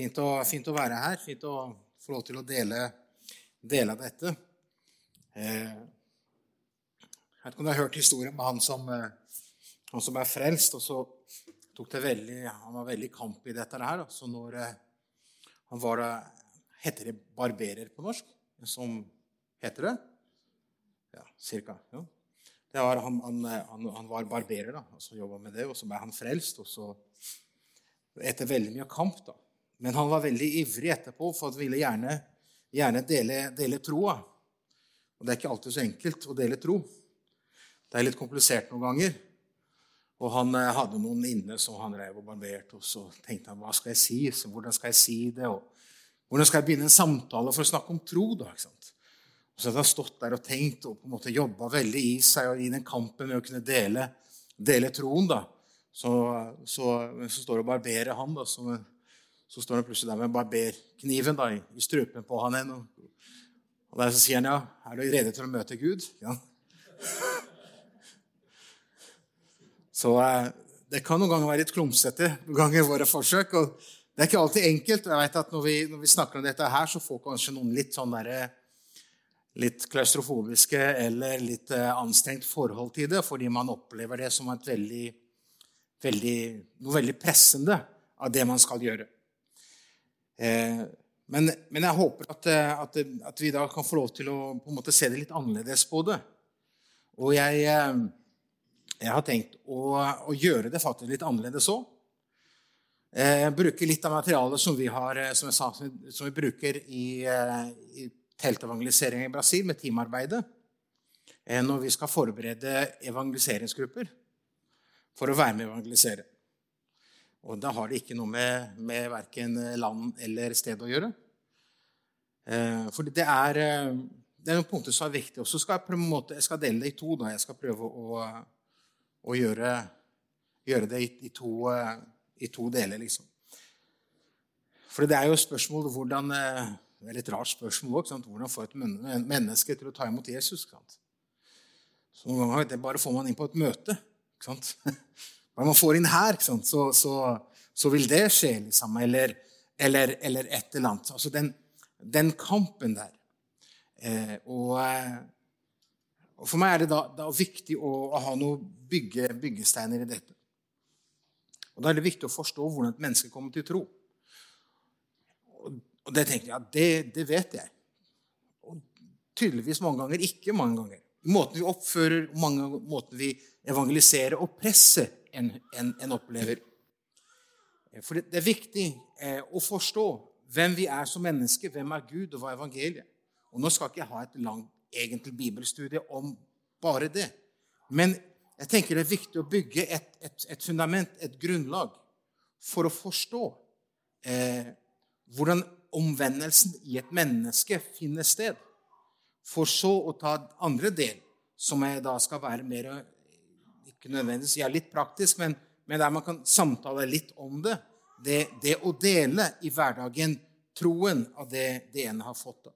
Fint å, fint å være her. Fint å få lov til å dele, dele av dette. Eh, jeg vet ikke om du har hørt historien om han som, eh, han som er frelst. og så tok det veldig, Han var veldig i kamp i dette her. Så når eh, han var Heter det barberer på norsk? Som heter det? Ja, cirka. Ja. Det var, han, han, han var barberer, da, og så jobba med det. Og så ble han frelst. og så Etter veldig mye kamp, da. Men han var veldig ivrig etterpå, for han ville gjerne, gjerne dele, dele troa. Og det er ikke alltid så enkelt å dele tro. Det er litt komplisert noen ganger. Og han eh, hadde noen inne som han reiv og barberte, og så tenkte han hva skal jeg si? Så hvordan skal jeg si det? Og hvordan skal jeg begynne en samtale for å snakke om tro? da, ikke sant? Så hadde han stått der og tenkt og på en måte jobba veldig i seg og i den kampen med å kunne dele, dele troen. da. Så, så, så står det og barberer han, da, som så står han plutselig der med barberkniven da, i strupen på han igjen. Og, og der så sier han, ja, 'Er du rede til å møte Gud?' Ja. Så eh, det kan noen ganger være litt klumsete noen ganger våre forsøk. og Det er ikke alltid enkelt. Jeg vet at når vi, når vi snakker om dette her, så får kanskje noen litt sånn derre litt klaustrofobiske eller litt eh, anstrengt forhold til det, fordi man opplever det som veldig, veldig, noe veldig pressende av det man skal gjøre. Eh, men, men, jeg håper at, eh, at, at, vi da kan få lov til å på en måte se det litt annerledes på det. Og jeg, eh, jeg har tenkt å, å, gjøre det faktisk litt annerledes òg. Bruke litt av materialet som vi, har, som sa, som vi bruker i, i teltevangelisering i Brasil, med teamarbeidet, når vi skal forberede evangeliseringsgrupper for å være med å evangelisere. Og da har det ikke noe med, med verken land eller sted å gjøre. Eh, for det er, eh, det er noen punkter som er viktige. Og så skal jeg, på en måte, jeg skal dele det i to. Da. Jeg skal prøve å, å gjøre, gjøre, det i, i, to, eh, i, to, deler, liksom. For det er jo spørsmål hvordan Det er litt rart spørsmål også, Hvordan få et menneske til å ta imot Jesus? Så noen ganger det bare får man inn på et møte. Ikke sant? Når man får inn her, så, så, så, vil det skje, liksom. Eller, eller, eller et eller annet. Altså den, den kampen der. Eh, og, eh, og, For meg er det da, da viktig å, å, ha noen bygge, byggesteiner i dette. Og Da er det viktig å forstå hvordan et menneske kommer til tro. Og, og det tenkte jeg at det, det vet jeg. Og tydeligvis mange ganger ikke mange ganger. Måten vi oppfører, mange måten vi evangeliserer og presser en, en, en opplever. Eh, for det, det er viktig eh, å forstå hvem vi er som mennesker, hvem er Gud, og hva er evangeliet. Og Nå skal ikke jeg ha et langt egentlig bibelstudie om bare det. Men jeg tenker det er viktig å bygge et, et, et fundament, et grunnlag, for å forstå eh, hvordan omvendelsen i et menneske finner sted. For så å ta andre del, som jeg da skal være mer ikke nødvendigvis jeg er litt praktisk, men, men, der man kan samtale litt om det. Det, det å dele i hverdagen troen av det det ene har fått. Da.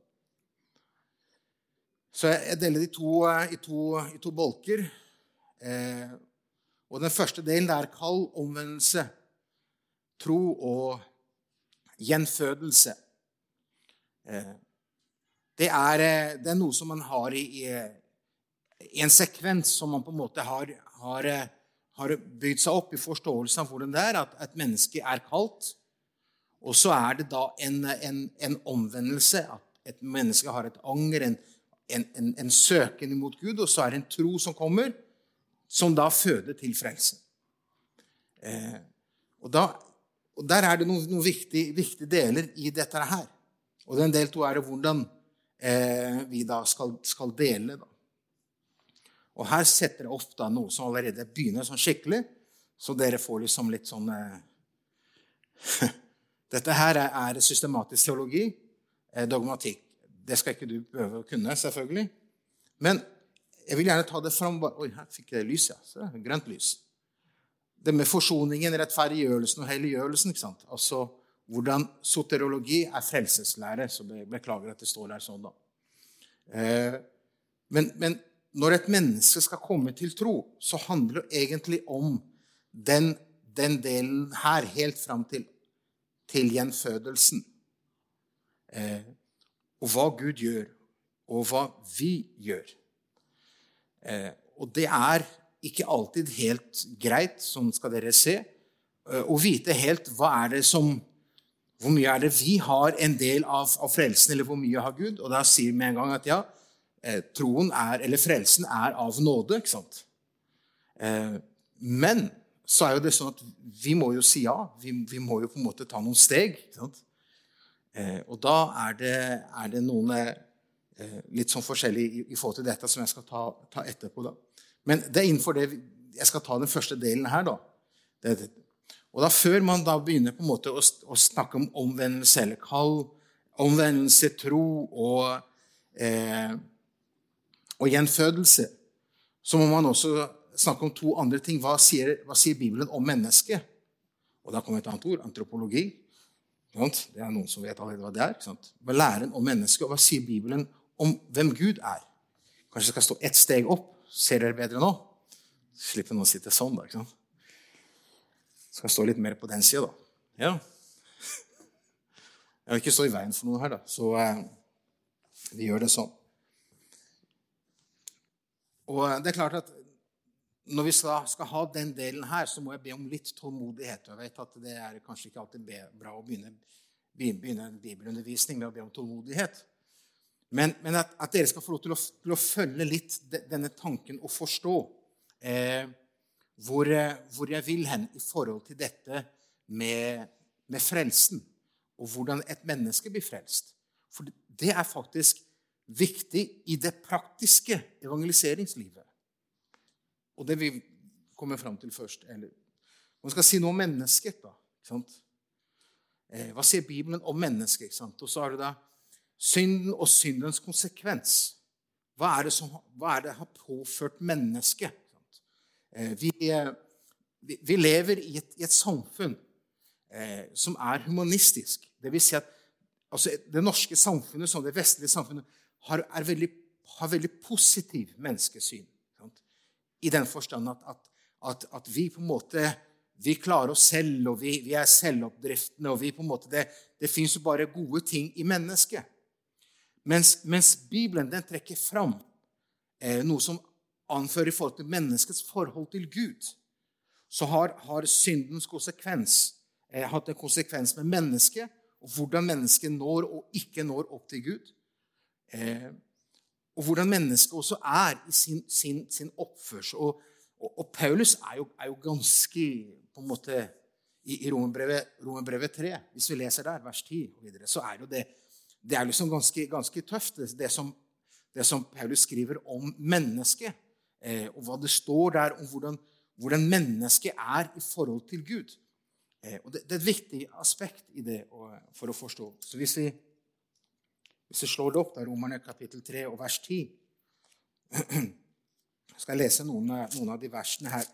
Så jeg deler det i i to, bolker. Eh, og den første delen er kall omvendelse, tro og gjenfødelse. Eh, det, er, eh, det, er, noe som man har i, i en sekvens som man på en måte har, har, eh, har bygd seg opp i forståelsen av hvordan det er at et menneske er kalt. Og så er det da en, en, en omvendelse, at et menneske har et anger, en, en, en, søken imot Gud, og så er det en tro som kommer, som da føder til frelse. Eh, og, da, og, Der er det noen, noen viktige, viktige, deler i dette her. Og den del to er det hvordan eh, vi da skal, skal dele. da. Og her setter jeg ofte noe som allerede begynner sånn skikkelig, så dere får liksom litt sånn eh, Dette her er systematisk teologi, eh, dogmatikk. Det skal ikke du prøve å kunne, selvfølgelig. Men jeg vil gjerne ta det fram Oi, her fikk jeg lys, ja. Så, grønt lys. Det med forsoningen, rettferdiggjørelsen og helliggjørelsen. ikke sant? Altså hvordan soterologi er frelseslære. Så beklager at det står der sånn, da. Eh, men, men når et menneske skal komme til tro, så handler det egentlig om den, den delen her helt fram til til gjenfødelsen. Eh, og hva Gud gjør, og hva vi gjør. Eh, og det er ikke alltid helt greit, sånn skal dere se, eh, å vite helt hva er det som Hvor mye er det vi har en del av, av frelsen, eller hvor mye har Gud? Og da sier vi med en gang at ja, troen er, eller frelsen er av nåde. ikke sant? Eh, men så er jo det sånn at vi må jo si ja. Vi, vi må jo på en måte ta noen steg. ikke sant? Eh, og da er det, er det noen eh, litt sånn forskjellig i, i, forhold til dette som jeg skal ta, ta, etterpå. da. Men det er innenfor det jeg skal ta den første delen her. da. Det, det. Og da Før man da begynner på en måte å, å snakke om omvendelse eller kall, omvendelse, tro og, eh, og gjenfødelse, så må man også snakke om to andre ting. Hva sier, hva sier Bibelen om mennesket? Og da kommer et annet ord antropologi. Det er noen som vet allerede hva det er. Hva læren om mennesket, og hva sier Bibelen om hvem Gud er? Kanskje det skal stå ett steg opp. Ser dere bedre nå? Slipper noen å sitte sånn, da. ikke sant? Skal stå litt mer på den sida, da. Ja. Jeg vil ikke stå i veien for noe her, da. Så eh, vi gjør det sånn. Og eh, det er klart at når vi skal, ha den delen her, så må jeg be om litt tålmodighet. Jeg vet at det er kanskje ikke alltid bra å begynne, begynne en bibelundervisning med å be om tålmodighet. Men, men at, at, dere skal få lov til å, til å følge litt de, denne tanken og forstå eh, hvor, hvor, jeg vil hen i forhold til dette med, med, frelsen, og hvordan et menneske blir frelst. For det er faktisk viktig i det praktiske evangeliseringslivet. Og det vi kommer fram til først eller, Man skal si noe om mennesket. da, eh, Hva sier Bibelen om mennesket? Og så har du da synden og syndens konsekvens. Hva er det som hva er det har påført mennesket? Eh, eh, vi, vi, lever i et, i et samfunn eh, som er humanistisk. Det vil si at altså, det norske samfunnet, som det vestlige samfunnet, har, veldig, har veldig positiv menneskesyn. I den forstand at, at, at, at, vi på en måte vi klarer oss selv, og vi, vi er selvoppdriftende. og vi på en måte, Det, det fins jo bare gode ting i mennesket. Mens, mens Bibelen den trekker fram eh, noe som anfører i forhold til menneskets forhold til Gud, så har, har syndens konsekvens eh, hatt en konsekvens med mennesket, og hvordan mennesket når og ikke når opp til Gud. Eh, og hvordan mennesket også er i sin, sin, sin oppførsel. Og, og, og, Paulus er jo, er jo, ganske på en måte I, i Romerbrevet, Romerbrevet 3, hvis vi leser der, vers 10 og videre, så er jo det det er liksom ganske, ganske tøft, det, det, som, det, som, Paulus skriver om mennesket. Eh, og hva det står der om hvordan, hvordan mennesket er i forhold til Gud. Eh, og det, det, er et viktig aspekt i det for å forstå. Så hvis vi hvis du slår det opp, da, Romerne kapittel 3 og vers 10 Jeg skal lese noen, noen av de versene her.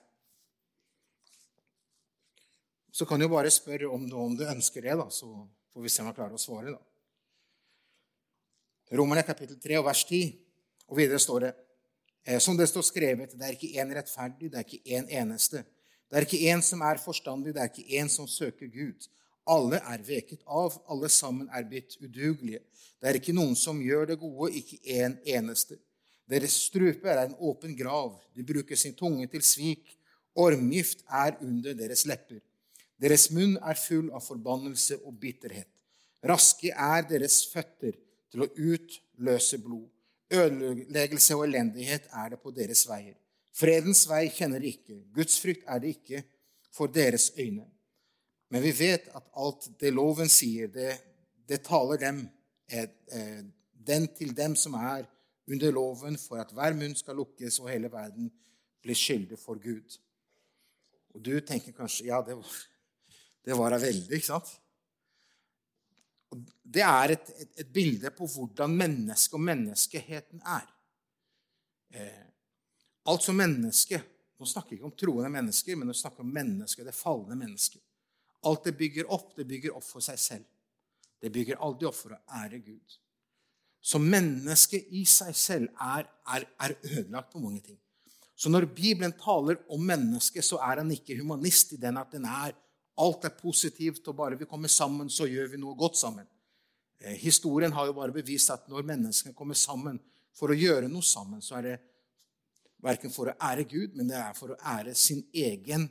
Så kan du bare spørre om du, om du ønsker det, da, så får vi se om jeg klarer å svare. da. Romerne kapittel 3 og vers 10. Og videre står det eh, som det står skrevet, det er ikke én rettferdig, det er ikke én eneste. Det er ikke én som er forstandig, det er ikke én som søker Gud. Alle er veket av, alle sammen er blitt udugelige. Det er ikke noen som gjør det gode, ikke en eneste. Deres strupe er en åpen grav. De bruker sin tunge til svik. Ormgift er under deres lepper. Deres munn er full av forbannelse og bitterhet. Raske er deres føtter til å utløse blod. Ødeleggelse og elendighet er det på deres veier. Fredens vei kjenner de ikke. Guds frykt er det ikke for deres øyne. Men vi vet at alt det loven sier, det, det taler dem, eh, eh, den til dem som er under loven, for at hver munn skal lukkes og hele verden blir skyldig for Gud. Og du tenker kanskje ja, det var, det var veldig, ikke sant? Og det er et, et, et, bilde på hvordan mennesket og menneskeheten er. Eh, alt som menneske Nå snakker jeg ikke om troende mennesker, men nå snakker om mennesket, det falne mennesket. Alt det bygger opp, det bygger opp for seg selv. Det bygger aldri opp for å ære Gud. Så mennesket i seg selv er, er, er ødelagt på mange ting. Så når Bibelen taler om mennesket, så er han ikke humanist i den at den er alt er positivt, og bare vi kommer sammen, så gjør vi noe godt sammen. Eh, historien har jo bare bevist at når menneskene kommer sammen for å gjøre noe sammen, så er det verken for å ære Gud, men det er for å ære sin egen,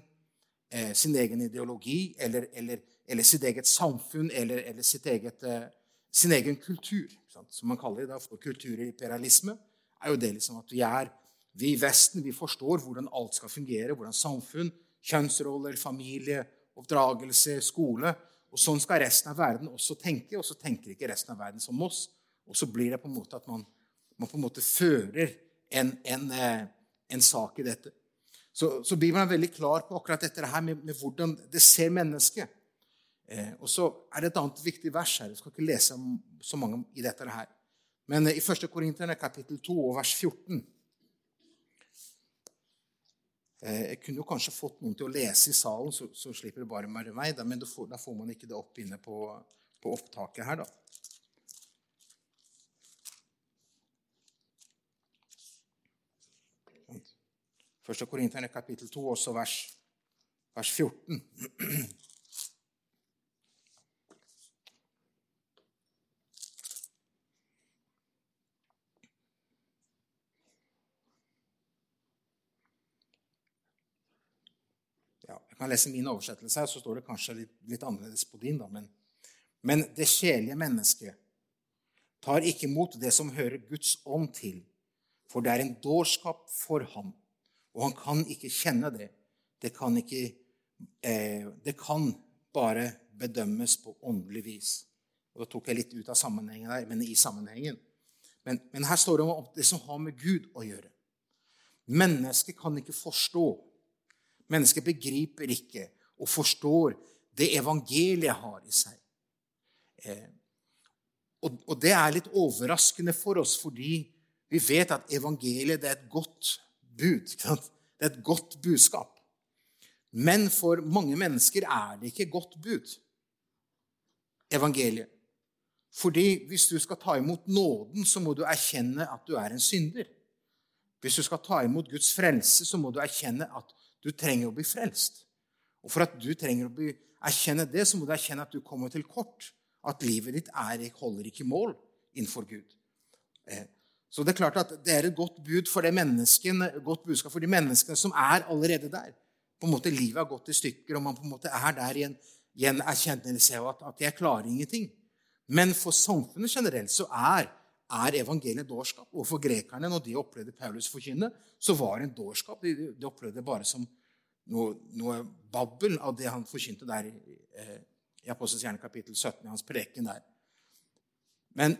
eh, sin egen ideologi eller, eller, eller, sitt eget samfunn eller, eller eget, eh, sin egen kultur. Som man kaller det da, for kulturimperialisme, er jo det liksom at vi er vi i Vesten vi forstår hvordan alt skal fungere, hvordan samfunn, kjønnsroller, familie, oppdragelse, skole og Sånn skal resten av verden også tenke, og så tenker ikke resten av verden som oss. Og så blir det på en måte at man, man på en måte fører en, en, eh, en sak i dette. Så, så Bibelen er veldig klar på akkurat dette her med, med hvordan det ser mennesket. Eh, og så er det et annet viktig vers her. Jeg skal ikke lese så mange i dette her. Men eh, i 1. Korinterne kapittel 2 og vers 14 Eh, jeg kunne jo kanskje fått noen til å lese i salen, så, så slipper det bare med meg. Da, men da får, da får, man ikke det opp inne på, på opptaket her, da. Første Korinterne kapittel 2, også vers, vers 14. kan lese min oversettelse, her, så står det kanskje litt, litt annerledes på din. da, men, men det sjelige mennesket tar ikke imot det som hører Guds ånd til, for det er en dårskap for ham, og han kan ikke kjenne det. Det kan, ikke, eh, det kan bare bedømmes på åndelig vis. Og Da tok jeg litt ut av sammenhengen der, men i sammenhengen. Men, men her står det om det som har med Gud å gjøre. Mennesket kan ikke forstå Mennesket begriper ikke og forstår det evangeliet har i seg. Eh, og, og, det er litt overraskende for oss, fordi vi vet at evangeliet er et godt bud. Det er et godt budskap. Men for mange mennesker er det ikke godt bud, evangeliet. Fordi hvis du skal ta imot nåden, så må du erkjenne at du er en synder. Hvis du skal ta imot Guds frelse, så må du erkjenne at du trenger å bli frelst. Og for at du trenger å bli, erkjenne det, så må du erkjenne at du kommer til kort. At livet ditt er, holder ikke mål innenfor Gud. Så det er klart at det er et godt bud for det godt budskap for de menneskene som er allerede der. På en måte Livet har gått i stykker, og man på en måte er der i en, i en erkjennelse av at, at jeg klarer ingenting. Men for samfunnet generelt så er er evangeliet dårskap. Og for grekerne, når de opplevde Paulus forkynne, så var det en dårskap. De, de opplevde det bare som noe, noe, babbel av det han forkynte der i, eh, i Apostels hjerne kapittel 17, i hans preken der. Men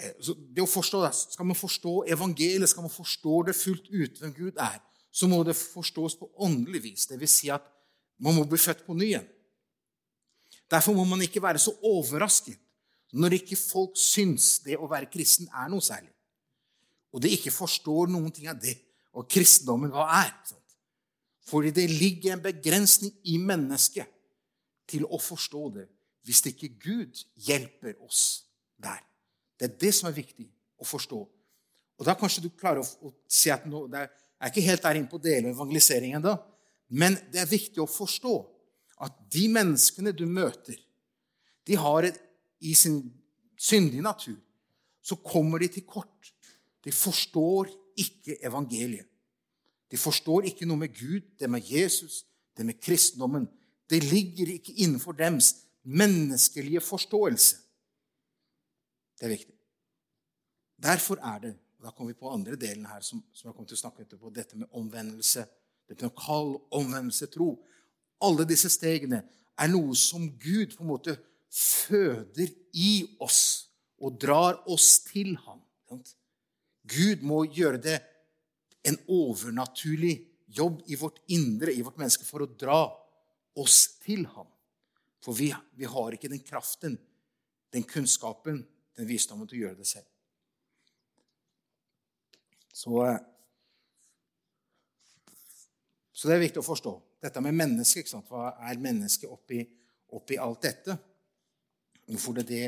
eh, det å forstå, skal man forstå evangeliet, skal man forstå det fullt ut hvem Gud er, så må det forstås på åndelig vis. Det vil si at man må bli født på ny igjen. Derfor må man ikke være så overrasket når ikke folk syns det å være kristen er noe særlig, og de ikke forstår noen ting av det, og kristendommen hva er Fordi det ligger en begrensning i mennesket til å forstå det hvis ikke Gud hjelper oss der. Det er det som er viktig å forstå. Og Da kanskje du klarer å, å si at nå, det er, jeg er ikke helt der inne på del av evangeliseringen da, men det er viktig å forstå at de menneskene du møter, de har et i sin syndige natur, så kommer de til kort. De forstår ikke evangeliet. De forstår ikke noe med Gud, det med Jesus, det med kristendommen. Det ligger ikke innenfor dems menneskelige forståelse. Det er viktig. Derfor er det og Da kommer vi på andre delen her som, som jeg kommer til å snakke etterpå. Dette med omvendelse. Dette med kall, omvendelse, tro. Alle disse stegene er noe som Gud på en måte føder i oss og drar oss til ham. Gud må gjøre det en overnaturlig jobb i vårt indre, i vårt menneske, for å dra oss til ham. For vi, vi har ikke den kraften, den kunnskapen, den visdommen til å gjøre det selv. Så, eh, så det er viktig å forstå. Dette med mennesket. Hva er mennesket oppi, oppi alt dette? Hvorfor det, det,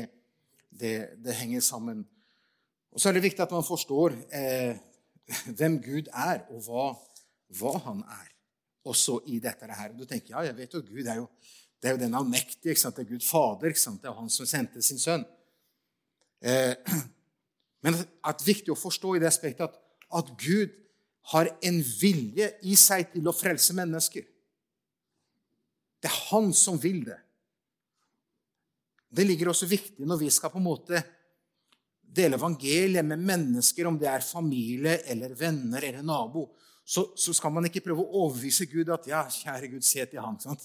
det, det henger sammen. Og så er det viktig at man forstår eh, hvem Gud er, og hva, hva, han er, også i dette her. Du tenker ja, jeg vet jo Gud er jo Det er jo den allmektige. ikke sant? Det er Gud Fader. ikke sant? Det er han som sendte sin sønn. Eh, men det er viktig å forstå i det aspektet at, at Gud har en vilje i seg til å frelse mennesker. Det er han som vil det. Det ligger også viktig når vi skal på en måte dele evangeliet med mennesker, om det er familie eller venner eller nabo, så, så skal man ikke prøve å overbevise Gud at ja, kjære Gud, se til han. sant?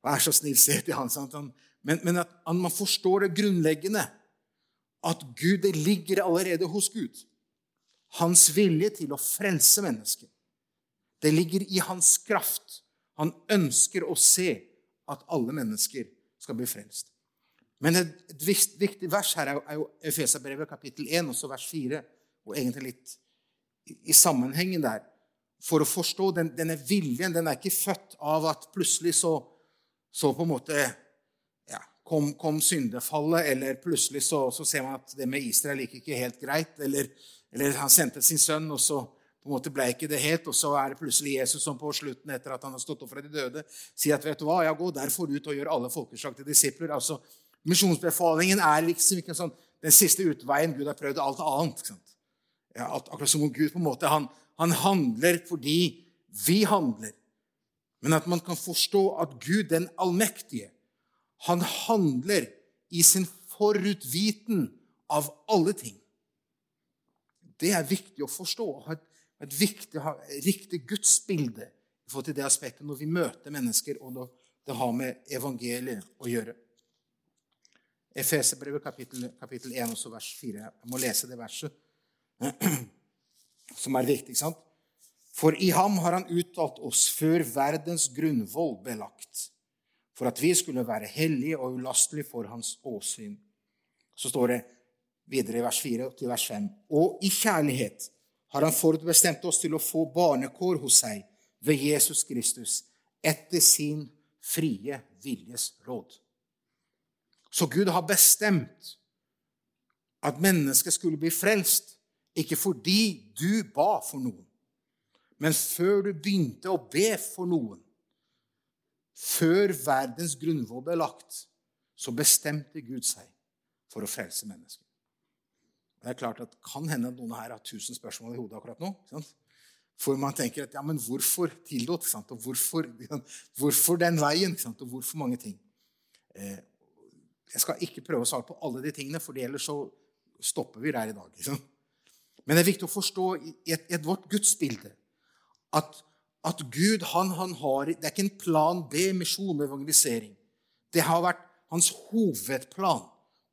Vær så snill, se til han. sant? Men, men at man forstår det grunnleggende. At Gud, det ligger allerede hos Gud. Hans vilje til å frelse mennesket. Det ligger i hans kraft. Han ønsker å se at alle mennesker skal bli frelst. Men et viktig vers her er jo Efesabrevet kapittel 1, også vers 4, og egentlig litt i sammenhengen der. For å forstå den, denne viljen. Den er ikke født av at plutselig så, så på en måte kom, kom syndefallet, eller plutselig så, så, ser man at det med Israel gikk ikke helt greit. Eller, eller han sendte sin sønn, og så på en måte ble ikke det helt, og så er det plutselig Jesus som på slutten, etter at han har stått opp fra de døde, sier at vet du hva, ja, gå derfor ut og gjør alle folkeslag til disipler. altså Misjonsbefalingen er liksom ikke sånn, den siste utveien. Gud har prøvd alt annet. Ja, akkurat som om Gud på en måte, han, han handler fordi vi handler. Men at man kan forstå at Gud, den allmektige, han handler i sin forutviten av alle ting. Det er viktig å forstå. Ha et, viktig, ha riktig gudsbilde i til det aspektet når vi møter mennesker, og når det har med evangeliet å gjøre. Efeserbrevet kapittel, kapittel 1, også vers 4. Jeg må lese det verset, som er viktig. sant? For i ham har han uttalt oss før verdens grunnvoll ble lagt, for at vi skulle være hellige og ulastelige for hans åsyn. Så står det videre i vers 4 til vers 5. Og i kjærlighet har han forutbestemt oss til å få barnekår hos seg ved Jesus Kristus etter sin frie viljes råd. Så Gud har bestemt at mennesket skulle bli frelst, ikke fordi du ba for noen, men før du begynte å be for noen. Før verdens grunnvoll ble lagt, så bestemte Gud seg for å frelse mennesker. Det er klart at kan hende at noen her har tusen spørsmål i hodet akkurat nå. For man tenker at ja, men hvorfor tillot? Og hvorfor, hvorfor, den veien? Og hvorfor mange ting? Eh, jeg skal ikke prøve å svare på alle de tingene, for ellers så stopper vi der i dag. Liksom. Men det er viktig å forstå i et, et vårt gudsbilde at, at Gud han, han har, Det er ikke en plan B, misjon og evangelisering. Det har vært hans hovedplan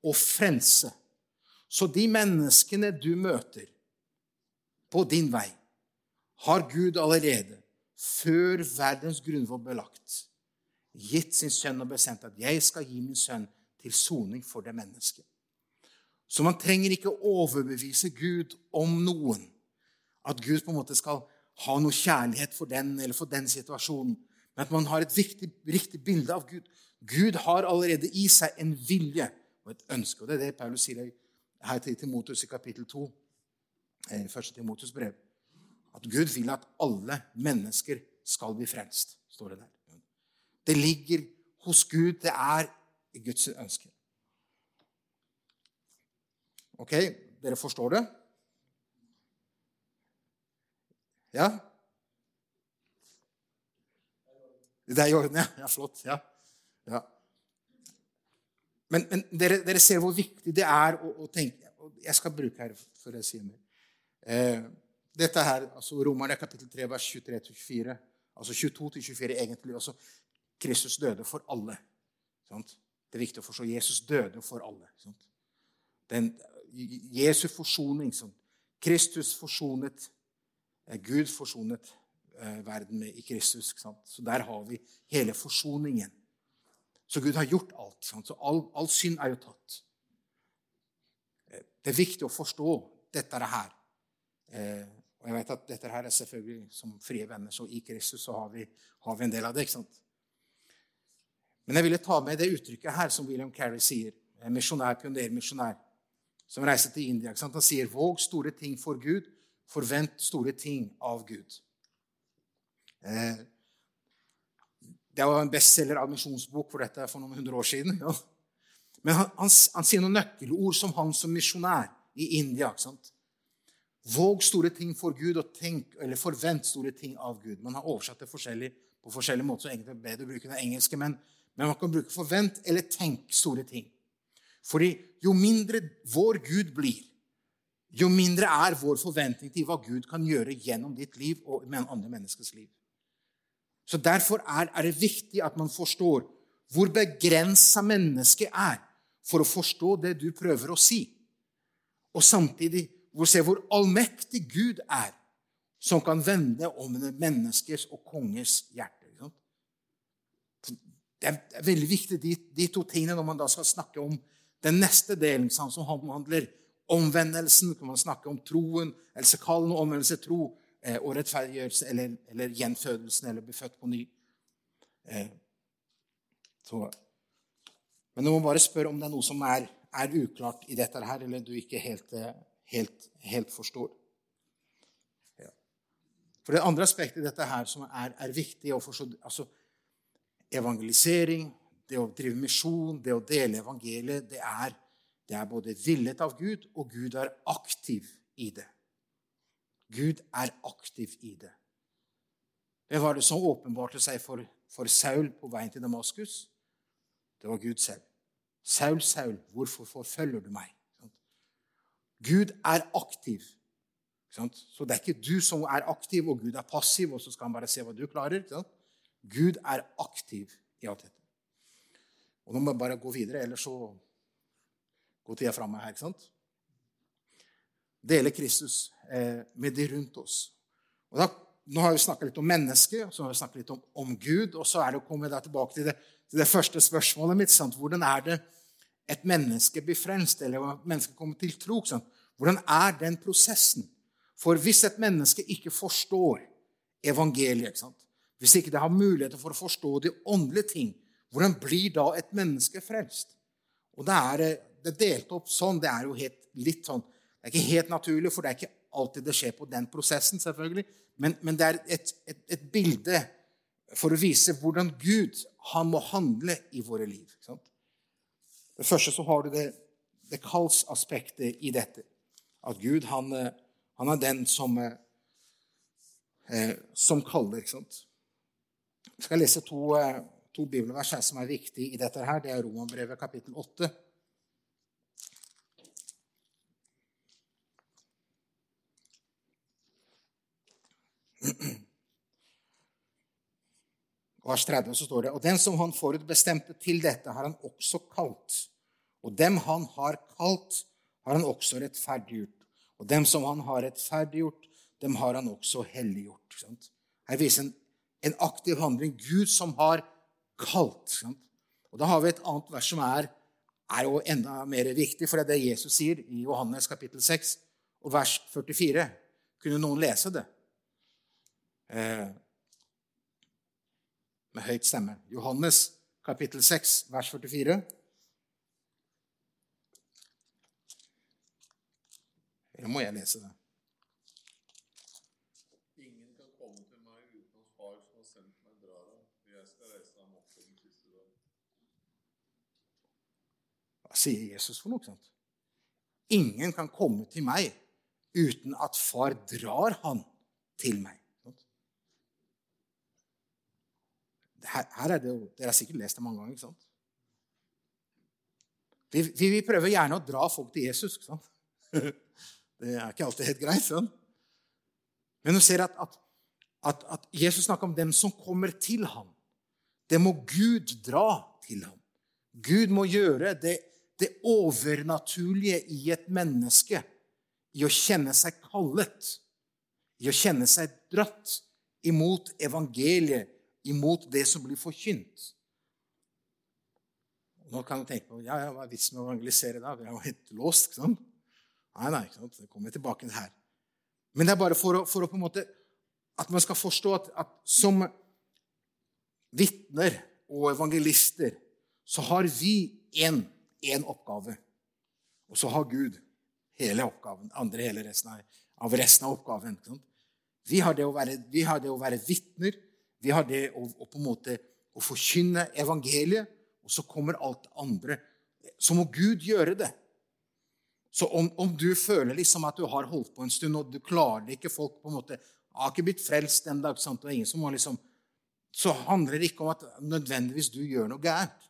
å frelse. Så de menneskene du møter på din vei, har Gud allerede, før verdens grunnvoll ble lagt, gitt sin sønn og bestemt at 'jeg skal gi min sønn til soning for det mennesket. Så man trenger ikke overbevise Gud om noen. At Gud på en måte skal ha noe kjærlighet for den eller for den situasjonen. Men at man har et viktig, riktig bilde av Gud. Gud har allerede i seg en vilje og et ønske. Og Det er det Paulus sier her til Timotus i kapittel 2, eh, første Timotus brev. At Gud vil at alle mennesker skal bli frelst, står det der. Det ligger hos Gud. Det er Guds ønske. Ok, dere forstår det? Ja? Det er i orden, ja. ja flott. Ja. ja. Men, men dere, dere, ser hvor viktig det er å, å tenke Jeg skal bruke her før jeg sier mer. Eh, dette her, altså Romerne kapittel 3, vers 23-24. Altså 22-24 egentlig. også. Kristus døde for alle. Sant? Det er viktig å forstå. Jesus døde for alle. Sant? Den, Jesu forsoning. Sant? Kristus forsonet Gud forsonet eh, verden med i Kristus. Så der har vi hele forsoningen. Så Gud har gjort alt. Sant? Så all, all, synd er jo tatt. Eh, det er viktig å forstå dette her. Eh, og jeg vet at dette her er selvfølgelig som frie venner, så i Kristus så har vi, har vi en del av det. ikke sant? Men jeg ville ta med det uttrykket her som William Carey sier. Misjonær, pionermisjonær, som reiser til India. Han sier 'Våg store ting for Gud. Forvent store ting av Gud'. Eh, Det var en bestselger av misjonsbok for dette for noen hundre år siden. Ja. Men han, han, han, sier noen nøkkelord som han som misjonær i India. ikke sant? Våg store ting for Gud, og tenk, eller forvent store ting av Gud. Man har oversatt det forskjellig, på forskjellige måter, så egentlig er det bedre å bruke det engelske. Men, men man kan bruke 'forvent' eller 'tenk store ting'. Fordi jo mindre vår Gud blir, jo mindre er vår forventning til hva Gud kan gjøre gjennom ditt liv og med andre menneskers liv. Så Derfor er, er det viktig at man forstår hvor begrensa mennesket er for å forstå det du prøver å si. Og samtidig hvor se hvor allmektig Gud er, som kan vende om menneskers og kongers hjerte. Det er veldig viktig, de, de, to tingene, når man da skal snakke om den neste delen, som handler omvendelsen, kan man snakke om troen, eller så kall noe omvendelse tro, eh, og rettferdiggjørelse, eller, eller, gjenfødelsen, eller bli født på ny. Eh, så men du må bare spørre om det er noe som er, er uklart i dette her, eller du ikke helt, eh, helt, helt forstår. For det andre aspektet i dette her som er, er viktig å forstå altså Evangelisering, det å drive misjon, det å dele evangeliet, det er, det er både villet av Gud, og Gud er aktiv i det. Gud er aktiv i det. Det var det som åpenbarte seg for, for Saul på veien til Damaskus. Det var Gud selv. Saul, Saul, hvorfor forfølger du meg? Gud er aktiv. Så det er ikke du som er aktiv, og Gud er passiv, og så skal han bare se hva du klarer. Gud er aktiv i alt dette. Og nå må jeg bare gå videre, ellers så tida er meg her. ikke sant? Dele Kristus eh, med de rundt oss. Og da, nå har vi snakka litt om mennesket, så har vi snakka litt om, om, Gud, og så er det å komme tilbake til det, til det første spørsmålet mitt. Sant? Hvordan er det et menneske blir frelst, eller et menneske kommer til tro. Sant? Hvordan er den prosessen? For hvis et menneske ikke forstår evangeliet, ikke sant? hvis ikke det har muligheter for å forstå de åndelige ting, hvordan blir da et menneske frelst? Og Det er, det delt opp sånn. Det er jo helt, litt sånn, det er ikke helt naturlig, for det er ikke alltid det skjer på den prosessen, selvfølgelig. Men, men det er et, et, et, bilde for å vise hvordan Gud han må handle i våre liv. Sant? Det første så har du det, det kallsaspektet i dette. At Gud, han, eh, han er den som, eh, eh, som kaller. ikke sant? Jeg skal lese to, to bibelvers som er viktige i dette. her. Det er Romanbrevet kapittel 8. vers 30 så står det Og den som han forutbestemte til dette, har han også kalt. Og dem han har kalt, har han også rettferdiggjort. Og dem som han har rettferdiggjort, dem har han også helliggjort. Sant? Her viser en, en aktiv handling. Gud som har kalt. Sant? Og Da har vi et annet vers som er, er jo enda mer viktig, for det er det Jesus sier i Johannes kapittel 6 og vers 44. Kunne noen lese det? Eh, med høyt stemme. Johannes kapittel 6, vers 44. Eller må jeg lese det? Ingen kan komme til meg uten at Far som har sendt meg, drar ham. Jeg skal reise ham opp på den siste dag. Hva sier Jesus for noe? sånt? Ingen kan komme til meg uten at far drar han til meg. Her, her er det jo, Dere har sikkert lest det mange ganger. ikke sant? Vi, vi, vi, prøver gjerne å dra folk til Jesus. ikke sant? Det er ikke alltid helt greit. sånn. Men du ser at, at, at, at Jesus snakker om dem som kommer til ham. Det må Gud dra til ham. Gud må gjøre det, det overnaturlige i et menneske, i å kjenne seg kallet, i å kjenne seg dratt imot evangeliet, imot det som blir forkynt. Nå kan du tenke på ja, ja, hva er vitsen med å evangelisere da? Vi er jo helt låst. ikke sant? Nei, nei, ikke sant? det kommer tilbake her. Men det er bare for å, for å på en måte, at man skal forstå at, at som vitner og evangelister så har vi én oppgave. Og så har Gud hele oppgaven, andre hele resten av, av resten av oppgaven. Vi har det å være, vi har det å være vitner vi har det å, å, på en måte å forkynne evangeliet, og så kommer alt andre. Så må Gud gjøre det. Så om, om, du føler liksom at du har holdt på en stund, og du klarer det ikke folk på en måte har ikke blitt frelst en dag, sant? og ingen som har liksom, så handler det ikke om at nødvendigvis du gjør noe gærent.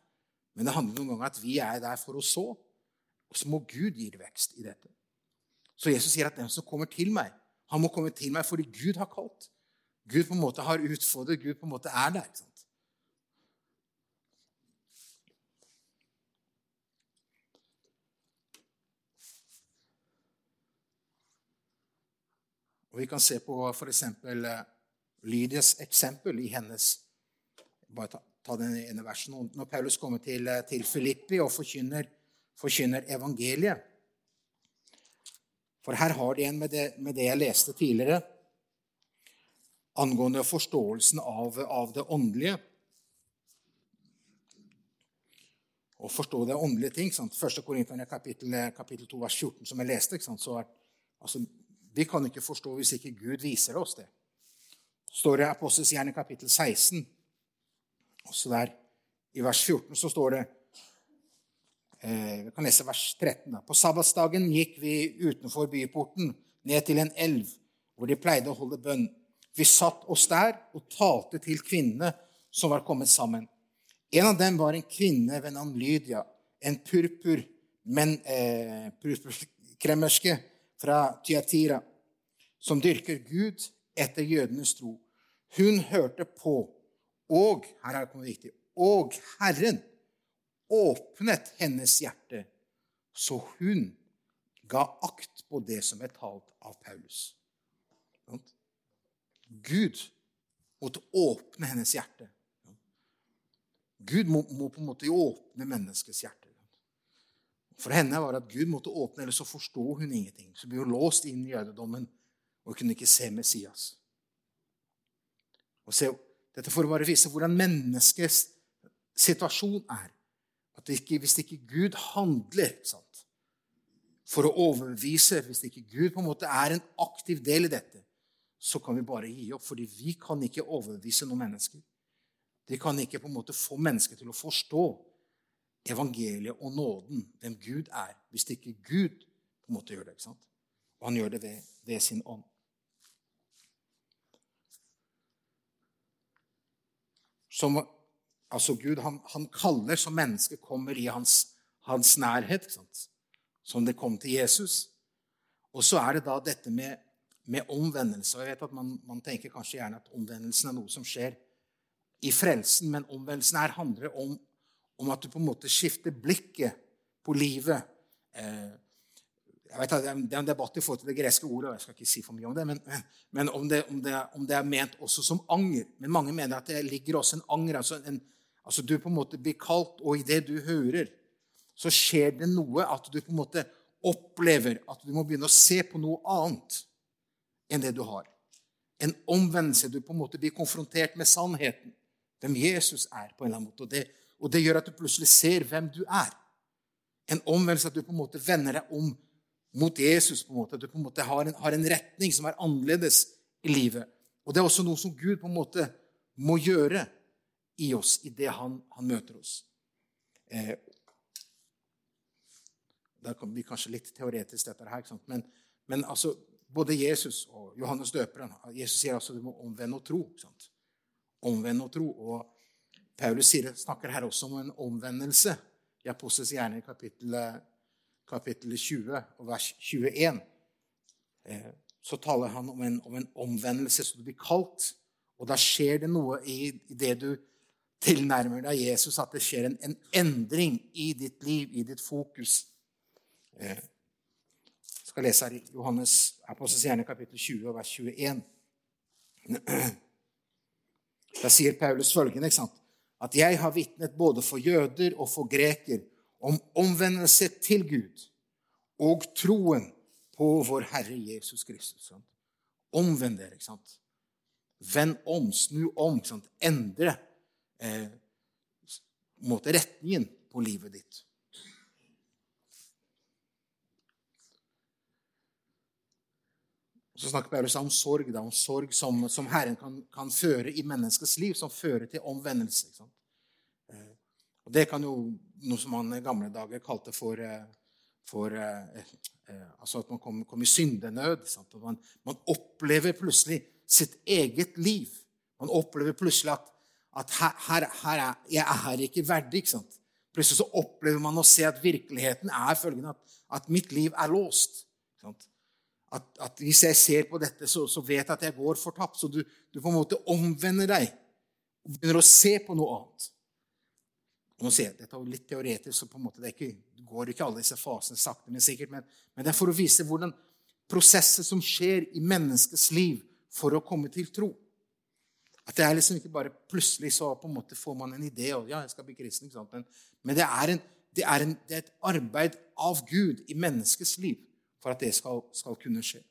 Men det handler noen ganger om at vi er der for å så. Og så må Gud gi vekst i dette. Så Jesus sier at den som kommer til meg, han må komme til meg fordi Gud har kalt. Gud på en måte har utfordret, Gud på en måte er der. ikke sant? Og Vi kan se på f.eks. Eh, Lydias eksempel i hennes Bare ta, ta den ene versen. Når Paulus kommer til, eh, til Filippi og forkynner, forkynner, evangeliet For her har de en med det, med det jeg leste tidligere angående forståelsen av, av det åndelige. Å forstå det åndelige ting. Sant? Første Korinterne kapittel, kapittel 2, vers 14, som jeg leste. er, altså, vi kan ikke forstå hvis ikke Gud viser oss det. står det i Apostels gjerne kapittel 16. Også der i vers 14 så står det eh, Vi kan lese vers 13. Da. På sabbatsdagen gikk vi utenfor byporten ned til en elv hvor de pleide å holde bønn. Vi satt oss der og talte til kvinnene som var kommet sammen. En av dem var en kvinne ved navn Lydia, en purpur, men eh, purpurkremmerske fra Tyatira, som dyrker Gud etter jødenes tro. Hun hørte på, og her er det viktig, og Herren åpnet hennes hjerte, så hun ga akt på det som er talt av Paulus. Gud måtte åpne hennes hjerte. Gud må, må på en måte åpne menneskets hjerte. For henne var det at Gud måtte åpne, ellers så forsto hun ingenting. Så ble hun låst inn i jødedommen og kunne ikke se Messias. Og se, Dette for å bare vise hvordan menneskets situasjon er. At det ikke, Hvis ikke Gud handler sant, for å overbevise, hvis ikke Gud på en måte er en aktiv del i dette, så kan vi bare gi opp. Fordi vi kan ikke overbevise noen mennesker. De kan ikke på en måte få mennesker til å forstå evangeliet og nåden, hvem Gud er, hvis det ikke Gud på en måte gjør det. ikke sant? Og han gjør det ved, ved sin ånd. Som, altså Gud han, han, kaller som mennesket kommer i hans, hans nærhet, som det kom til Jesus. Og så er det da dette med, med omvendelse. Og jeg vet at man, man, tenker kanskje gjerne at omvendelsen er noe som skjer i frelsen, men omvendelsen her handler om om at du på en måte skifter blikket på livet. Eh, jeg vet Det er en debatt i forhold til det greske ordet, og jeg skal ikke si for mye om det, men, men om, det, om, det, om, det, er ment også som anger. Men mange mener at det ligger også en anger. altså, en, altså Du på en måte blir kalt, og i det du hører, så skjer det noe at du på en måte opplever at du må begynne å se på noe annet enn det du har. En omvendelse. Du på en måte blir konfrontert med sannheten. Hvem Jesus er. på en eller annen måte. Og det, og det gjør at du plutselig ser hvem du er. En omvendelse at du på en måte vender deg om mot Jesus. på en måte. At du på en måte har en, har en retning som er annerledes i livet. Og det er også noe som Gud på en måte må gjøre i oss idet han, han møter oss. Eh, der kommer bli kanskje litt teoretisk, dette her. Men, men, altså, både Jesus og Johannes døperen Jesus sier altså du må omvende og tro. Omvende og tro. Og Paulus snakker her også om en omvendelse i Apostels gjerne i kapittel, kapittel 20 og vers 21. Eh, så taler han om en, om en omvendelse så du blir kalt. Og da skjer det noe i, i det du tilnærmer deg Jesus, at det skjer en, en, endring i ditt liv, i ditt fokus. Eh, skal lese her i Johannes Apostels gjerne kapittel 20 vers 21. Da sier Paulus følgende, ikke sant? at jeg har vitnet både for jøder og for greker om omvendelse til Gud og troen på vår Herre Jesus Kristus. Omvend dere. ikke sant? Vend om, snu om. Sant? Endre eh, retningen på livet ditt. Så snakker Paulus om sorg, da, om sorg som, som Herren kan, kan, føre i menneskets liv, som fører til omvendelse. Ikke sant? Og Det kan jo noe som man i gamle dager kalte for, eh, for eh, eh, altså at man kom, kom i syndenød. Man, man, opplever plutselig sitt eget liv. Man opplever plutselig at, at her, her, her er, jeg er her ikke verdig. ikke sant? Plutselig så opplever man å se at virkeligheten er følgende at, at mitt liv er låst. At, at, hvis jeg ser på dette, så, så, vet jeg at jeg går fortapt. Så du, du på en måte omvender deg og begynner å se på noe annet. Og nå sier jeg, Dette er litt teoretisk, så på en måte det, ikke, går ikke alle disse fasene sakte, men sikkert. Men, men, det er for å vise hvordan prosesser som skjer i menneskets liv for å komme til tro. At det er liksom ikke bare plutselig så på en måte får man en idé og ja, jeg skal bli kristen. Men, men det, er en, det, er en, det, er et arbeid av Gud i menneskets liv for at det skal, skal kunne skje.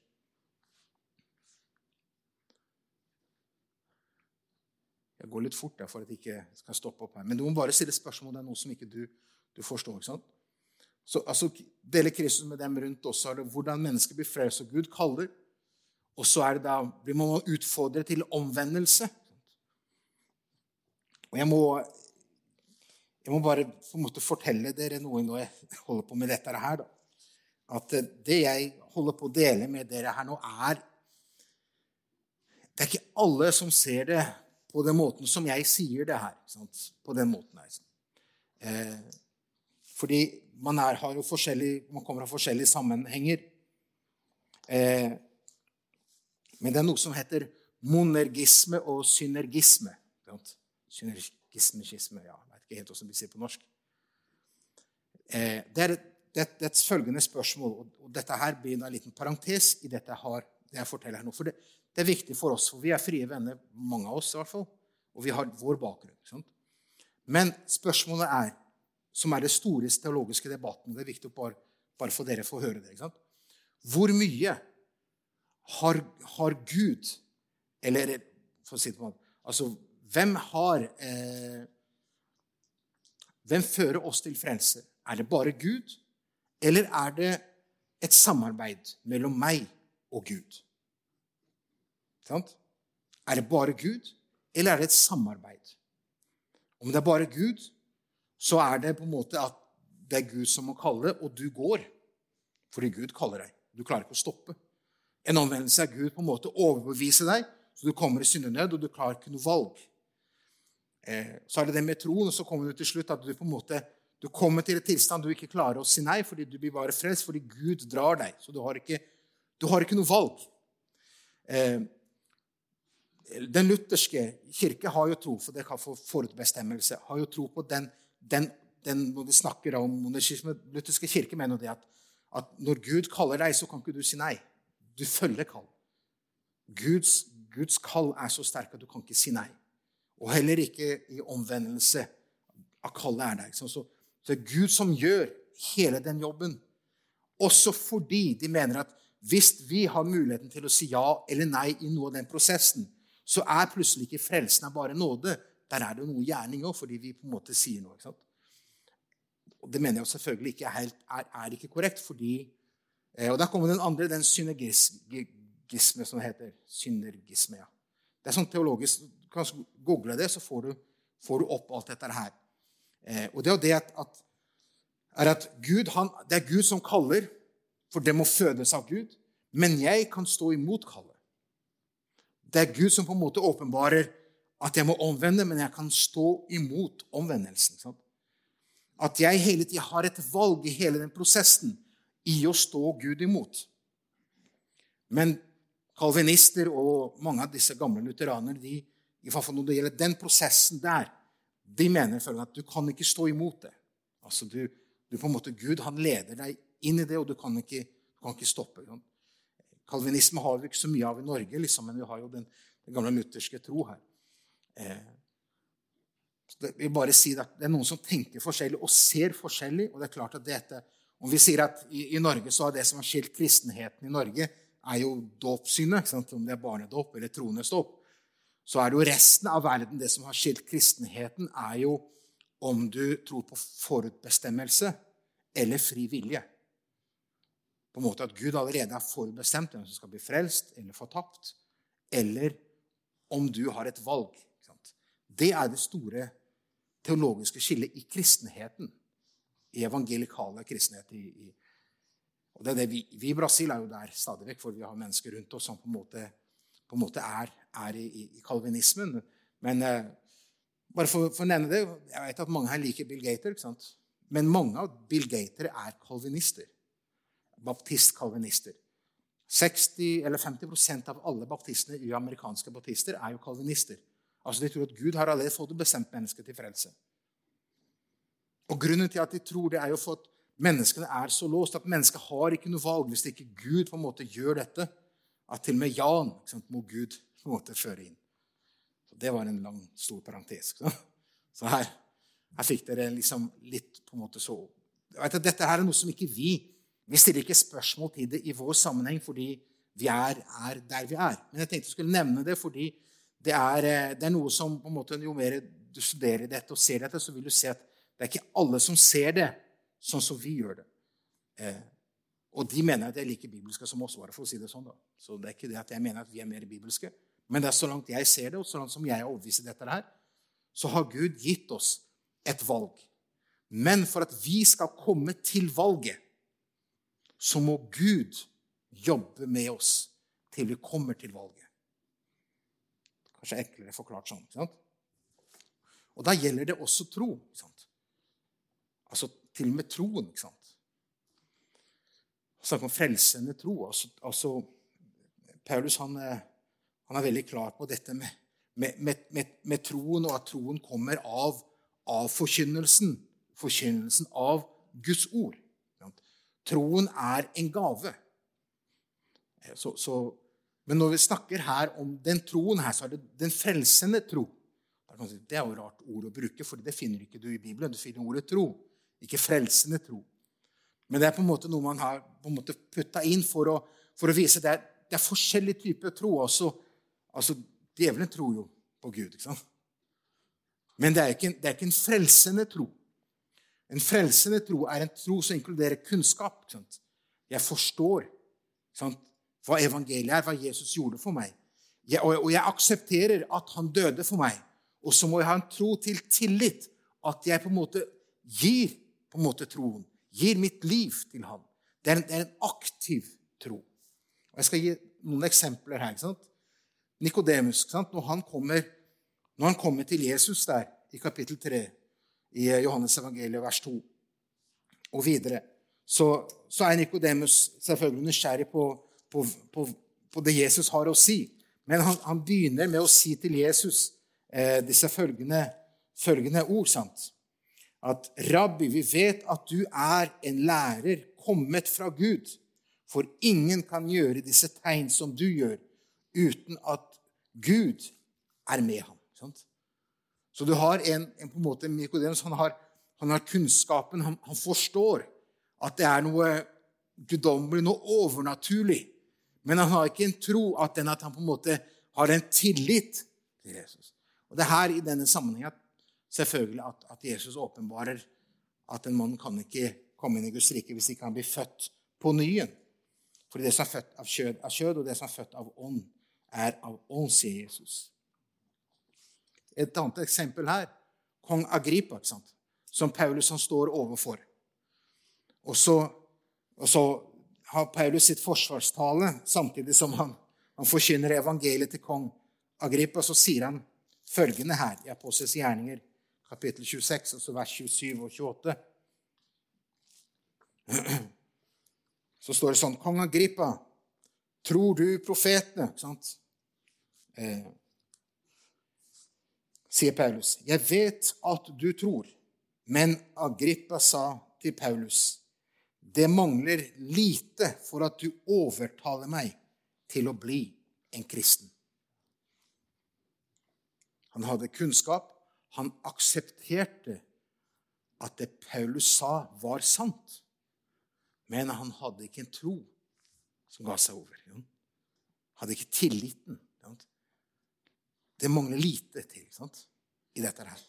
Jeg går litt fort for at jeg ikke skal stoppe opp her. Men du må bare stille spørsmål om det er noe som ikke du, du forstår. ikke sant? Så altså, Deler Kristus med dem rundt også er det hvordan mennesker blir frelst og Gud kaller. Og så er det da, blir man utfordret til omvendelse. Og jeg må, jeg må bare på en måte fortelle dere noe når jeg holder på med dette her. da at det jeg holder på å dele med dere her nå, er Det er ikke alle som ser det på den måten som jeg sier det her. På den måten her. Eh, fordi man, er, har jo man kommer av forskjellige sammenhenger. Eh, men det er noe som heter monergisme og synergisme. Synergisme, skisme, ja, Jeg vet ikke helt hvordan vi sier på norsk. Eh, det er et det, det er følgende spørsmål, og dette her blir en liten parentes i dette jeg, har, det jeg forteller her nå. For det, det, er viktig for oss, for vi er frie venner, mange av oss i hvert fall, og vi har vår bakgrunn. Sant? Men spørsmålet er, som er det store teologiske debatten Det er viktig å bare, bare for dere få høre det. ikke sant? Hvor mye har, har Gud Eller for å si det på en måte Altså, hvem har eh, Hvem fører oss til frelse? Er det bare Gud? Eller er det et samarbeid mellom meg og Gud? Sant? Er det bare Gud, eller er det et samarbeid? Om det er bare Gud, så er det på en måte at det er Gud som må kalle, og du går. Fordi Gud kaller deg. Du klarer ikke å stoppe. En omvendelse er Gud på en måte overbevise deg, så du kommer i syndenød, og du klarer ikke noe valg. Eh, så er det det med troen, og så kommer du til slutt at du på en måte du kommer til en tilstand du ikke klarer å si nei, fordi du blir bare frelst fordi Gud drar deg. Så du har ikke, du har ikke noe valg. Eh, den lutherske kirke har jo tro, for det kan få forutbestemmelse, har jo tro på den, den, den Når vi snakker om monarkisme, lutherske kirke mener det at, at, når Gud kaller deg, så kan ikke du si nei. Du følger kall. Guds, Guds kall er så sterk at du kan ikke si nei. Og heller ikke i omvendelse av kallet er der. Så så det er Gud som gjør hele den jobben. Også fordi de mener at hvis vi har muligheten til å si ja eller nei i noe av den prosessen, så er plutselig ikke frelsen bare nåde. Der er det noe gjerning òg, fordi vi på en måte sier noe. ikke sant? Og Det mener jeg selvfølgelig ikke er, helt, er, er ikke korrekt. fordi, eh, Og der kommer den andre, den synergisme, som det heter. Synergisme, ja. Det er sånn teologisk, Du kan google det, så får du, får du opp alt dette her. Eh, og det er jo det at, er at Gud, han, det er Gud som kaller, for det må fødes av Gud. Men jeg kan stå imot kallet. Det er Gud som på en måte åpenbarer at jeg må omvende, men jeg kan stå imot omvendelsen. Sant? At jeg hele tida har et valg i hele den prosessen i å stå Gud imot. Men kalvinister og mange av disse gamle lutheranere de, i hvert fall når det gjelder den prosessen der, de mener at du kan ikke stå imot det. Altså du, du på en måte, Gud han leder deg inn i det, og du kan ikke, du kan ikke stoppe. Kalvinisme har vi ikke så mye av i Norge, liksom, men vi har jo den, den gamle lutherske tro her. Eh, det vil bare si at det er noen som tenker forskjellig og ser forskjellig. og det er klart at dette, Om vi sier at i, i Norge så er det som har skilt kristenheten i Norge, er jo dåpssynet. Om det er barnedåp eller troendes dåp så er det jo resten av verden Det som har skilt kristenheten, er jo om du tror på forutbestemmelse eller fri vilje. På en måte at Gud allerede er forutbestemt hvem som skal bli frelst eller fortapt. Eller om du har et valg. Det er det store, teologiske skillet i kristenheten. I evangelikale kristenhet. I, i, og det er det vi, vi, i Brasil er jo der stadig vekk, for vi har mennesker rundt oss som på en måte, på en måte er, er i, i, kalvinismen. Men eh, bare for, for, å nevne det, jeg vet at mange her liker Bill Gater. ikke sant? Men mange av Bill Gater er kalvinister. Baptist-kalvinister. 60 eller 50% av alle baptistene i amerikanske baptister er jo kalvinister. Altså De tror at Gud har allerede fått bestemt mennesket til frelse. Og Grunnen til at de tror det, er jo for at menneskene er så låst at mennesket har ikke noe valg hvis ikke Gud på en måte gjør dette. At til og med Jan sant, må Gud på en måte føre inn. Så Det var en lang, stor parentes. Så her, her fikk dere liksom litt på en måte så vet Dette her er noe som ikke vi vi stiller ikke spørsmål til det i vår sammenheng fordi vi er, er der vi er. Men jeg tenkte jeg skulle nevne det fordi det er, eh, det er, noe som på en måte, Jo mer du studerer dette og ser dette, så vil du se at det er ikke alle som ser det sånn som vi gjør det. Eh, og de mener at de er like bibelske som oss. var, for å si det sånn da. Så det er ikke det at jeg mener at vi er mer bibelske. Men det er så langt jeg ser det, og så langt som jeg er overbevist i dette her, så har Gud gitt oss et valg. Men for at vi skal komme til valget, så må Gud jobbe med oss til vi kommer til valget. Kanskje enklere forklart sånn. ikke sant? Og da gjelder det også tro. ikke sant? Altså til og med troen. ikke sant? Snakk om frelsende tro. Altså, altså Paulus han, eh, han, er veldig klar på dette med, med, med, med troen, og at troen kommer av, av forkynnelsen. Forkynnelsen av Guds ord. Troen er en gave. Så, så, men når vi snakker her om den troen her, så er det den frelsende tro. Det er jo rart ord å bruke, for det finner ikke du i Bibelen. Du finner ordet tro, ikke frelsende tro. Men det er på en måte noe man har på putta inn for å, for å vise det er, det er forskjellige typer tro. Også, altså, Djevelen tror jo på Gud. ikke sant? Men det er ikke, det er ikke en frelsende tro. En frelsende tro er en tro som inkluderer kunnskap. Ikke sant? Jeg forstår sant? hva evangeliet er, hva Jesus gjorde for meg. Jeg, og, og, jeg aksepterer at han døde for meg. Og så må jeg ha en tro til tillit. At jeg på en måte gir på en måte troen. Gir mitt liv til ham. Det er en, det er en aktiv tro. Og Jeg skal gi noen eksempler her. ikke sant? Nikodemus, når, han kommer, når han kommer til Jesus der i kapittel 3 i Johannes evangeliet, vers 2. Og videre så, så er Nikodemus selvfølgelig nysgjerrig på, på, på, på, det Jesus har å si. Men han, han begynner med å si til Jesus eh, disse følgende, følgende ord. sant? At 'Rabbi, vi vet at du er en lærer kommet fra Gud.' For ingen kan gjøre disse tegn som du gjør, uten at Gud er med ham. Sant? Så du har en, en på en måte Nikodemus, han, han, har kunnskapen, han, han, forstår at det er noe guddommelig, noe overnaturlig. Men han har ikke en tro at, den, at han på en måte har en tillit til Jesus. Og Det er her i denne sammenhengen selvfølgelig at, at Jesus åpenbarer at en mann kan ikke komme inn i Guds rike hvis ikke han blir født på nyen. For det som er født av kjød, er kjød, og det som er født av ånd, er av ånd, sier Jesus. Et annet eksempel her kong Agrippa, som Paulus han står overfor. Og så, og så, har Paulus sitt forsvarstale samtidig som han, han forkynner evangeliet til kong Agrippa. Så sier han følgende her i Apostels gjerninger, kapittel 26, altså vers 27 og 28. Så står det sånn Kong Agrippa, tror du profetene? Sant? Eh, sier Paulus. Jeg vet at du tror. Men Agrippa sa til Paulus, det mangler lite for at du overtaler meg til å bli en kristen. Han hadde kunnskap. Han aksepterte at det Paulus sa, var sant. Men han hadde ikke en tro som ga seg over. Han hadde ikke tilliten. Det mangler lite til sant? i dette her.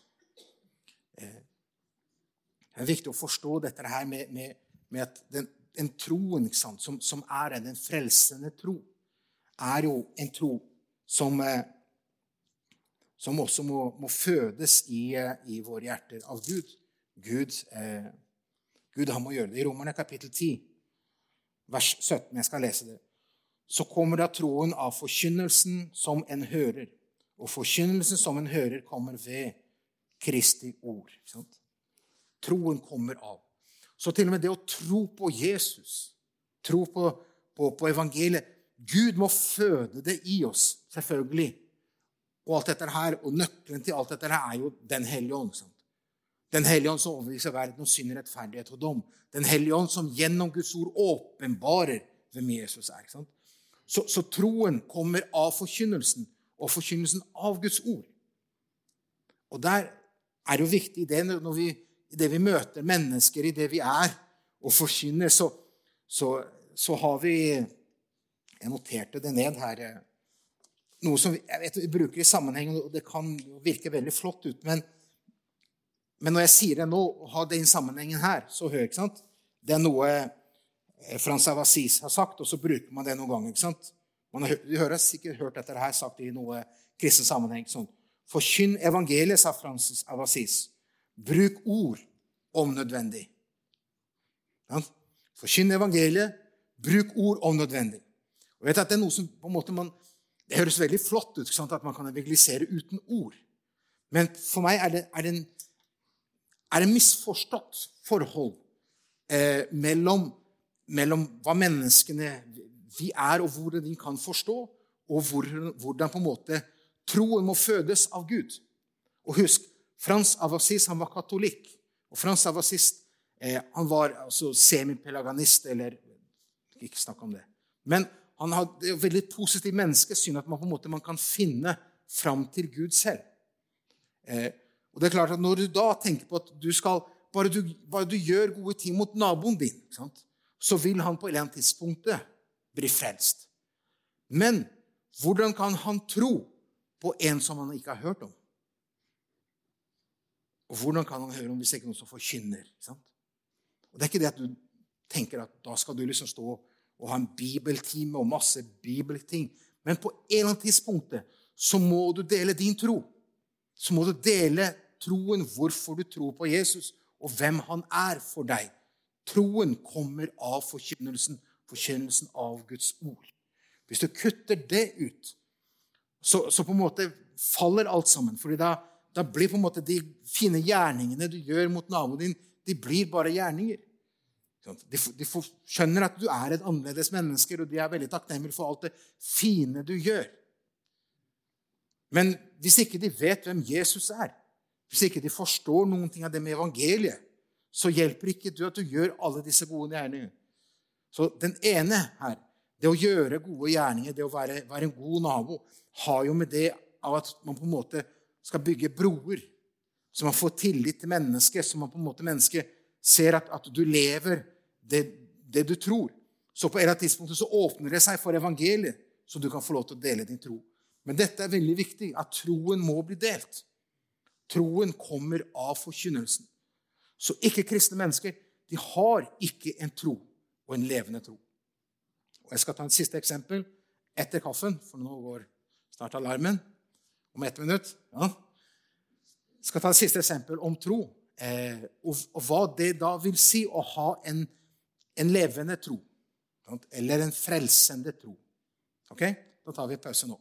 Eh, det er viktig å forstå dette her med, med, med at den, den troen sant, som, som, er den frelsende tro, er jo en tro som, eh, som også må, må fødes i, eh, i, våre hjerter av Gud. Gud, eh, Gud han må gjøre det. I Romerne kapittel 10, vers 17, jeg skal lese det, så kommer da troen av forkynnelsen som en hører. Og forkynnelsen som en hører, kommer ved Kristi ord. Troen kommer av. Så til og med det å tro på Jesus, tro på, på, på evangeliet Gud må føde det i oss, selvfølgelig. Og alt dette her, og nøkkelen til alt dette her er jo Den hellige ånd. Den hellige ånd som overbeviser verden om synd, rettferdighet og dom. Den hellige ånd som gjennom Guds ord åpenbarer hvem Jesus er. Så, så, troen kommer av forkynnelsen, og forkynnelsen av Guds ord. Og der er det jo viktig det når vi, det vi møter mennesker, i det vi er og forkynner, så, så, så har vi Jeg noterte det ned her. Eh, noe som jeg vet, vi bruker i sammenheng, og det kan virke veldig flott ut. Men, men når jeg sier det nå, har den sammenhengen her, så hør ikke sant? Det er noe eh, Frans av Assis har sagt, og så bruker man det noen ganger. ikke sant? Man har, du har sikkert hørt dette her sagt i noe kristen sammenheng. sånn. Forkynn evangeliet, sa Francis av Assis. Bruk ord om nødvendig. Ja? Forkynn evangeliet, bruk ord om nødvendig. Og vet at Det er noe som på en måte man, det høres veldig flott ut sant, at man kan evangelisere uten ord. Men for meg er det, er det, en, er det misforstått forhold eh, mellom, mellom, hva menneskene vi er, og hvordan de kan forstå, og hvordan, hvordan på en måte troen må fødes av Gud. Og husk, Frans av Assis han var katolikk. Og Frans av Assis eh, han var altså semipelaganist, eller Ikke snakk om det. Men han hadde et veldig positivt menneskesyn, at man på en måte man kan finne fram til Gud selv. Eh, og det er klart at Når du da tenker på at du skal, bare du, bare du gjør gode ting mot naboen din, så vil han på et eller annet tidspunkt bli frelst. Men hvordan kan han tro på en som han ikke har hørt om? Og hvordan kan han høre om hvis det ikke er noen som forkynner? Og Det er ikke det at du tenker at da skal du liksom stå og ha en bibeltime og masse bibelting. Men på en eller annen tidspunkt så må du dele din tro. Så må du dele troen, hvorfor du tror på Jesus, og hvem han er for deg. Troen kommer av forkynnelsen, forkynnelsen av Guds ord. Hvis du kutter det ut, så, så på en måte faller alt sammen. fordi da, da blir på en måte de fine gjerningene du gjør mot naboen din, de blir bare gjerninger. De, de skjønner at du er et annerledes menneske, og de er veldig takknemlige for alt det fine du gjør. Men hvis ikke de vet hvem Jesus er, hvis ikke de forstår noen ting av det med evangeliet, så hjelper ikke du at du gjør alle disse gode gjerningene. Så den ene her, det å gjøre gode gjerninger, det å være, være en god nabo, har jo med det av at man på en måte skal bygge broer. Så man får tillit til mennesket, så man på en måte mennesket ser at, at du lever det, det, du tror. Så på et eller annet tidspunkt så åpner det seg for evangeliet, så du kan få lov til å dele din tro. Men dette er veldig viktig, at troen må bli delt. Troen kommer av forkynnelsen. Så ikke-kristne mennesker de har ikke en tro og en levende tro. Og Jeg skal ta et siste eksempel etter kaffen, for nå går snart alarmen om ett minutt. Ja. Jeg skal ta et siste eksempel om tro, eh, og, og, hva det da vil si å ha en en levende tro. Eller en frelsende tro. Ok? Da tar vi pause nå.